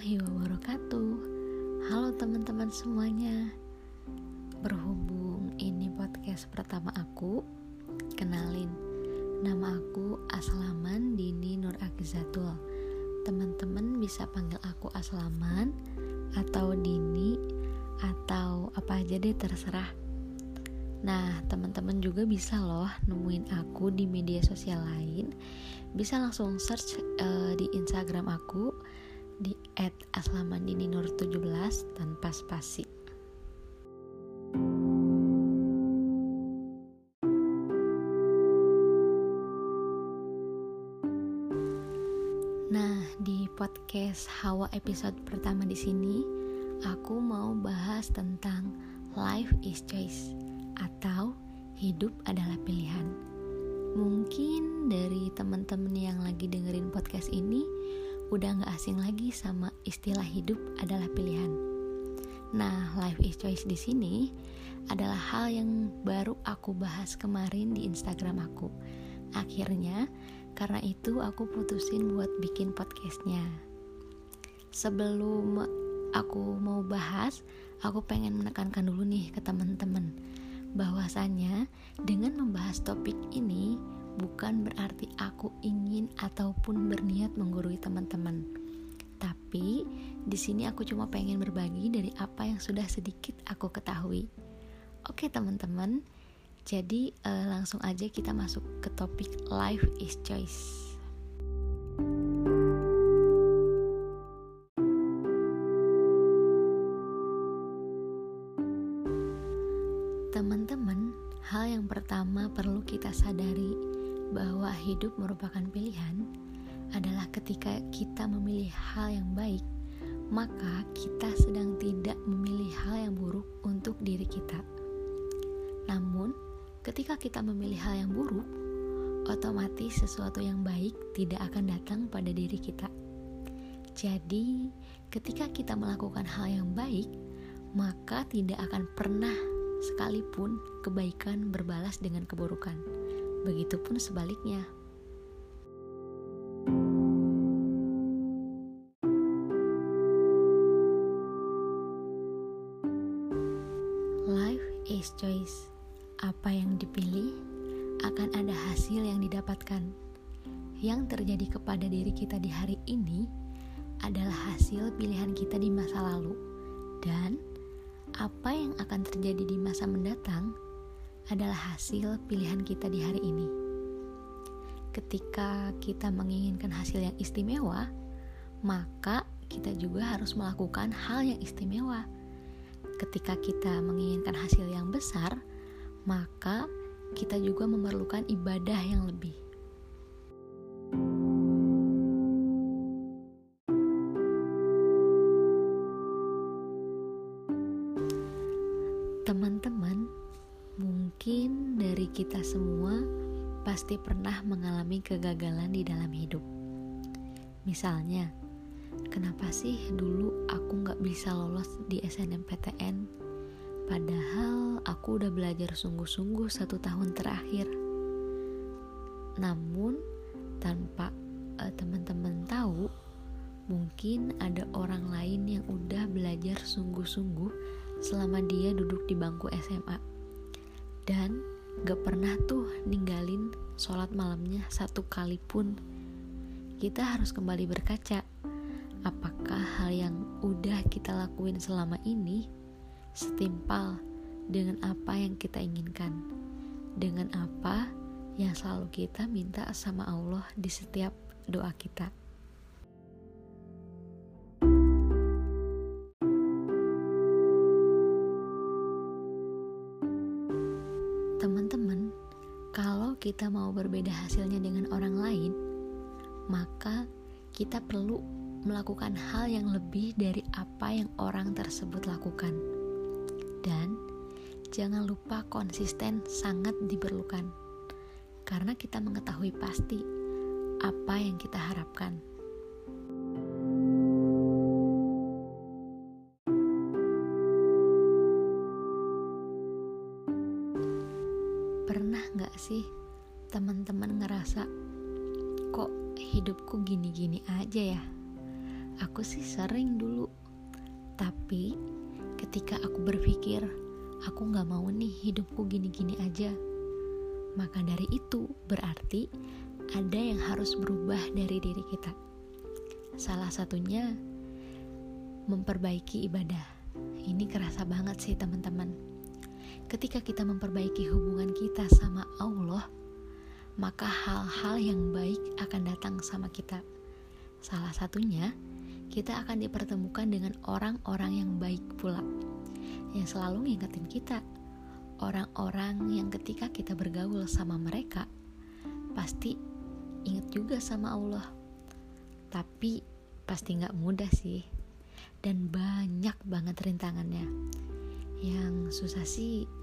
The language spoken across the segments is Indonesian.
warahmatullahi wabarakatuh. Halo teman-teman semuanya. Berhubung ini podcast pertama aku Kenalin Nama aku Aslaman Dini Nur Akizatul Teman-teman bisa panggil aku Aslaman Atau Dini Atau apa aja deh terserah. Nah, teman-teman juga bisa loh nemuin aku di media sosial lain. Bisa langsung search uh, di Instagram aku di @aslamandininur17 tanpa spasi. Nah, di podcast Hawa episode pertama di sini, aku mau bahas tentang life is choice atau hidup adalah pilihan. Mungkin dari teman-teman yang lagi dengerin podcast ini udah gak asing lagi sama istilah hidup adalah pilihan. Nah, life is choice di sini adalah hal yang baru aku bahas kemarin di Instagram aku. Akhirnya, karena itu aku putusin buat bikin podcastnya. Sebelum aku mau bahas, aku pengen menekankan dulu nih ke teman-teman bahwasanya dengan membahas topik ini bukan berarti aku ingin ataupun berniat menggurui teman-teman. Tapi di sini aku cuma pengen berbagi dari apa yang sudah sedikit aku ketahui. Oke teman-teman, jadi uh, langsung aja kita masuk ke topik life is choice. Teman-teman, hal yang pertama perlu kita sadari bahwa hidup merupakan pilihan adalah ketika kita memilih hal yang baik, maka kita sedang tidak memilih hal yang buruk untuk diri kita. Namun, ketika kita memilih hal yang buruk, otomatis sesuatu yang baik tidak akan datang pada diri kita. Jadi, ketika kita melakukan hal yang baik, maka tidak akan pernah sekalipun kebaikan berbalas dengan keburukan. Begitupun sebaliknya. Life is choice. Apa yang dipilih akan ada hasil yang didapatkan. Yang terjadi kepada diri kita di hari ini adalah hasil pilihan kita di masa lalu, dan apa yang akan terjadi di masa mendatang adalah hasil pilihan kita di hari ini. Ketika kita menginginkan hasil yang istimewa, maka kita juga harus melakukan hal yang istimewa. Ketika kita menginginkan hasil yang besar, maka kita juga memerlukan ibadah yang lebih. Teman-teman, kita semua pasti pernah mengalami kegagalan di dalam hidup. Misalnya, kenapa sih dulu aku nggak bisa lolos di SNMPTN? Padahal aku udah belajar sungguh-sungguh satu tahun terakhir. Namun, tanpa uh, teman-teman tahu, mungkin ada orang lain yang udah belajar sungguh-sungguh selama dia duduk di bangku SMA dan gak pernah tuh ninggalin sholat malamnya satu kali pun. Kita harus kembali berkaca apakah hal yang udah kita lakuin selama ini setimpal dengan apa yang kita inginkan? Dengan apa yang selalu kita minta sama Allah di setiap doa kita Teman-teman, kalau kita mau berbeda hasilnya dengan orang lain, maka kita perlu melakukan hal yang lebih dari apa yang orang tersebut lakukan. Dan jangan lupa konsisten sangat diperlukan. Karena kita mengetahui pasti apa yang kita harapkan. Pernah gak sih teman-teman ngerasa kok hidupku gini-gini aja ya? aku sih sering dulu. Tapi ketika aku berpikir, aku gak mau nih hidupku gini-gini aja. Maka dari itu berarti ada yang harus berubah dari diri kita. Salah satunya memperbaiki ibadah. Ini kerasa banget sih teman-teman. Ketika kita memperbaiki hubungan kita sama Allah, maka hal-hal yang baik akan datang sama kita. Salah satunya, kita akan dipertemukan dengan orang-orang yang baik pula, yang selalu ngingetin kita. Orang-orang yang ketika kita bergaul sama mereka, pasti inget juga sama Allah. Tapi pasti nggak mudah sih, dan banyak banget rintangannya. Yang susah sih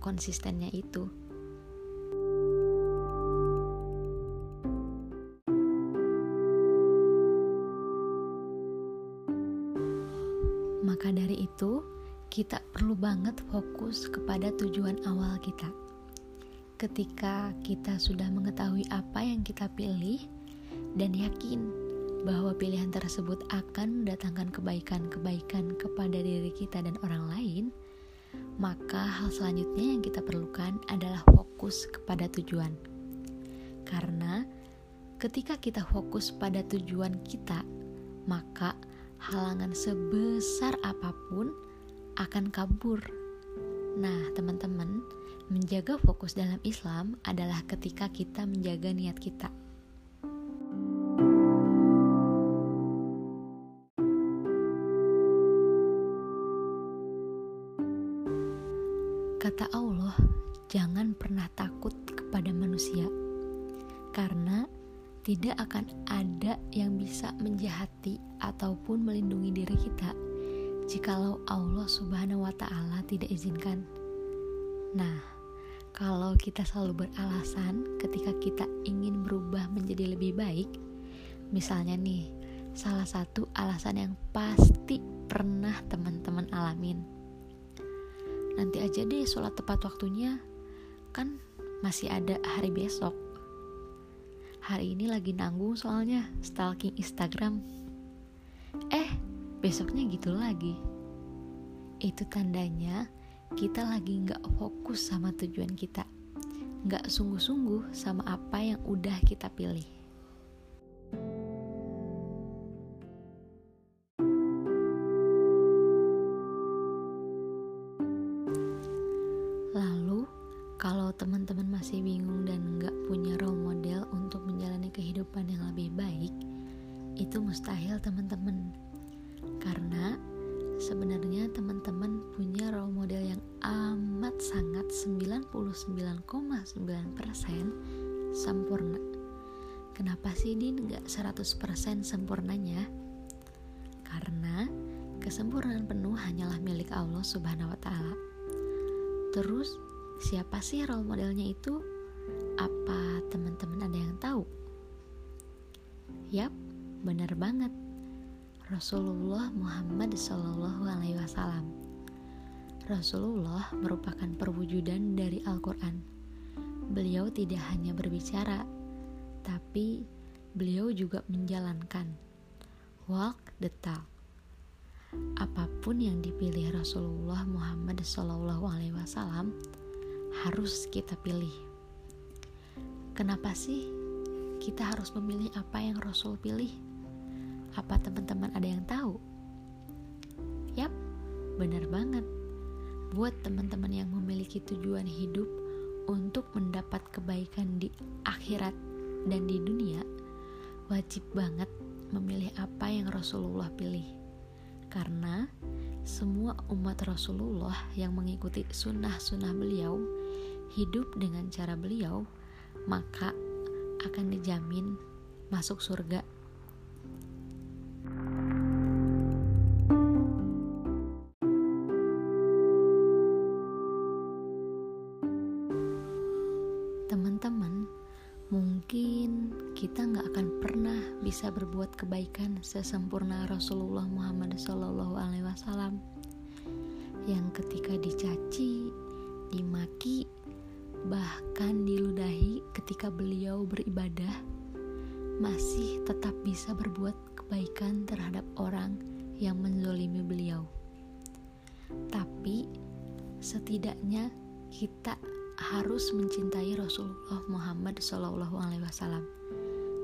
konsistennya itu. Maka dari itu, kita perlu banget fokus kepada tujuan awal kita. Ketika kita sudah mengetahui apa yang kita pilih dan yakin bahwa pilihan tersebut akan mendatangkan kebaikan-kebaikan kepada diri kita dan orang lain, maka hal selanjutnya yang kita perlukan adalah fokus kepada tujuan. Karena ketika kita fokus pada tujuan kita, maka halangan sebesar apa pun akan kabur. Nah, teman-teman, menjaga fokus dalam Islam adalah ketika kita menjaga niat kita. Tidak akan ada yang bisa menjahati ataupun melindungi diri kita jikalau Allah Subhanahu wa Ta'ala tidak izinkan. Nah, kalau kita selalu beralasan ketika kita ingin berubah menjadi lebih baik, misalnya nih, salah satu alasan yang pasti pernah teman-teman alamin nanti aja deh sholat tepat waktunya kan masih ada hari besok hari ini lagi nanggung soalnya stalking Instagram. Eh besoknya gitu lagi. Itu tandanya kita lagi nggak fokus sama tujuan kita. Nggak sungguh-sungguh sama apa yang udah kita pilih itu mustahil teman-teman. Karena sebenarnya teman-teman punya role model yang amat sangat 99,9% sempurna. Kenapa sih Din nggak 100% sempurnanya? Karena kesempurnaan penuh hanyalah milik Allah Subhanahu wa taala. Terus Siapa sih role modelnya itu? Apa teman-teman ada yang tahu? Yap, benar banget. Rasulullah Muhammad Shallallahu Alaihi Wasallam. Rasulullah merupakan perwujudan dari Al-Quran. Beliau tidak hanya berbicara, tapi beliau juga menjalankan. Walk the talk. Apa pun yang dipilih Rasulullah Muhammad Shallallahu Alaihi Wasallam, harus kita pilih. Kenapa sih kita harus memilih apa yang Rasul pilih? Apa teman-teman ada yang tahu? Yap, benar banget. Buat teman-teman yang memiliki tujuan hidup untuk mendapat kebaikan di akhirat dan di dunia, wajib banget memilih apa yang Rasulullah pilih. Karena semua umat Rasulullah yang mengikuti sunnah-sunnah beliau hidup dengan cara beliau, maka akan dijamin masuk surga. Sesempurna Rasulullah Muhammad SAW yang ketika dicaci, dimaki, bahkan diludahi ketika beliau beribadah, masih tetap bisa berbuat kebaikan terhadap orang yang menzolimi beliau. Tapi setidaknya kita harus mencintai Rasulullah Muhammad SAW.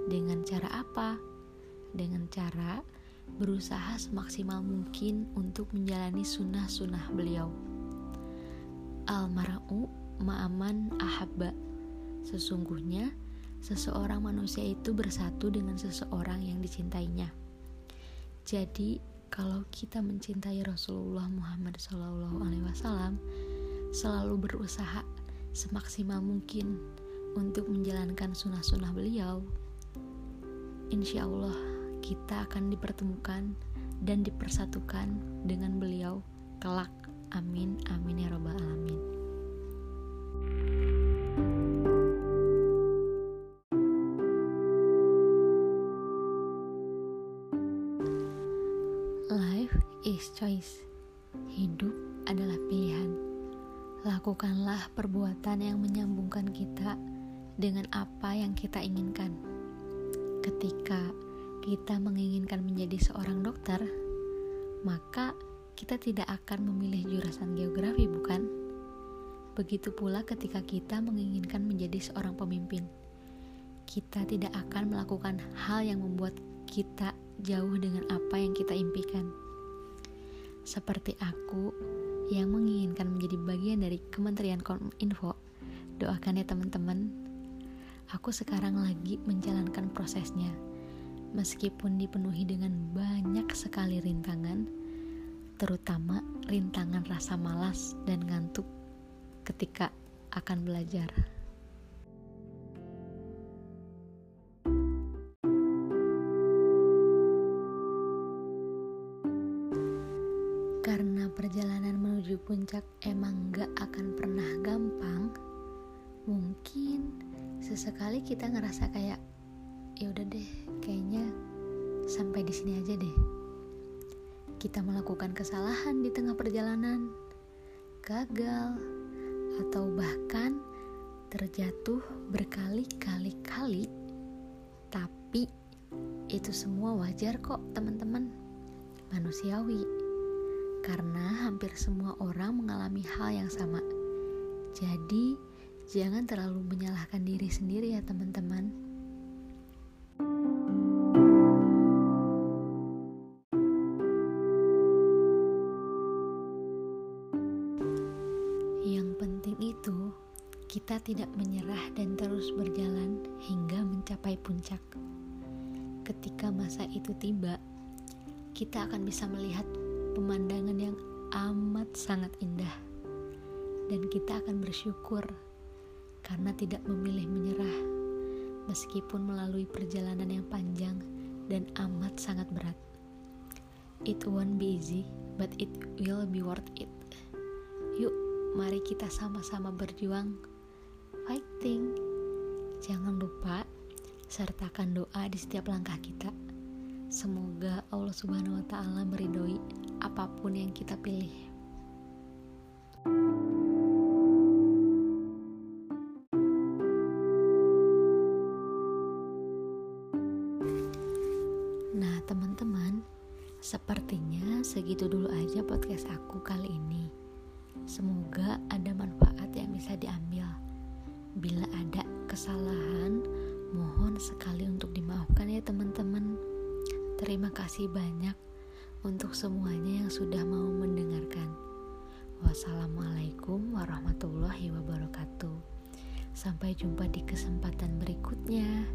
Dengan cara apa? Dengan cara berusaha semaksimal mungkin untuk menjalani sunnah-sunnah beliau. Almar'u ma'aman ahabba. Sesungguhnya, seseorang manusia itu bersatu dengan seseorang yang dicintainya. Jadi, kalau kita mencintai Rasulullah Muhammad SAW, selalu berusaha semaksimal mungkin untuk menjalankan sunnah-sunnah beliau. Insya Allah, kita akan dipertemukan dan dipersatukan dengan beliau kelak. Amin, amin ya Robbal 'Alamin. is choice. Hidup adalah pilihan. Lakukanlah perbuatan yang menyambungkan kita dengan apa yang kita inginkan. Ketika kita menginginkan menjadi seorang dokter, maka kita tidak akan memilih jurusan geografi, bukan? Begitu pula ketika kita menginginkan menjadi seorang pemimpin, kita tidak akan melakukan hal yang membuat kita jauh dengan apa yang kita impikan seperti aku yang menginginkan menjadi bagian dari Kementerian Kominfo. Doakan ya teman-teman. Aku sekarang lagi menjalankan prosesnya. Meskipun dipenuhi dengan banyak sekali rintangan, terutama rintangan rasa malas dan ngantuk ketika akan belajar. Karena perjalanan menuju puncak emang gak akan pernah gampang, mungkin sesekali kita ngerasa kayak ya udah deh, kayaknya sampai di sini aja deh. Kita melakukan kesalahan di tengah perjalanan, gagal, atau bahkan terjatuh berkali-kali-kali. Tapi itu semua wajar kok, teman-teman. Manusiawi karena hampir semua orang mengalami hal yang sama. Jadi, jangan terlalu menyalahkan diri sendiri ya, teman-teman. Tidak menyerah dan terus berjalan hingga mencapai puncak. Ketika masa itu tiba, kita akan bisa melihat pemandangan yang amat sangat indah, dan kita akan bersyukur karena tidak memilih menyerah, meskipun melalui perjalanan yang panjang dan amat sangat berat. It won't be easy, but it will be worth it. Yuk, mari kita sama-sama berjuang, fighting. Jangan lupa sertakan doa di setiap langkah kita. Semoga Allah Subhanahu wa Ta'ala meridhoi apa pun yang kita pilih. Nah, teman-teman, sepertinya segitu dulu aja podcast aku kali ini. Semoga ada manfaat yang bisa diambil. Bila ada kesalahan, mohon sekali untuk dimaafkan ya, teman-teman. Terima kasih banyak untuk semuanya yang sudah mau mendengarkan. Wassalamualaikum warahmatullahi wabarakatuh. Sampai jumpa di kesempatan berikutnya.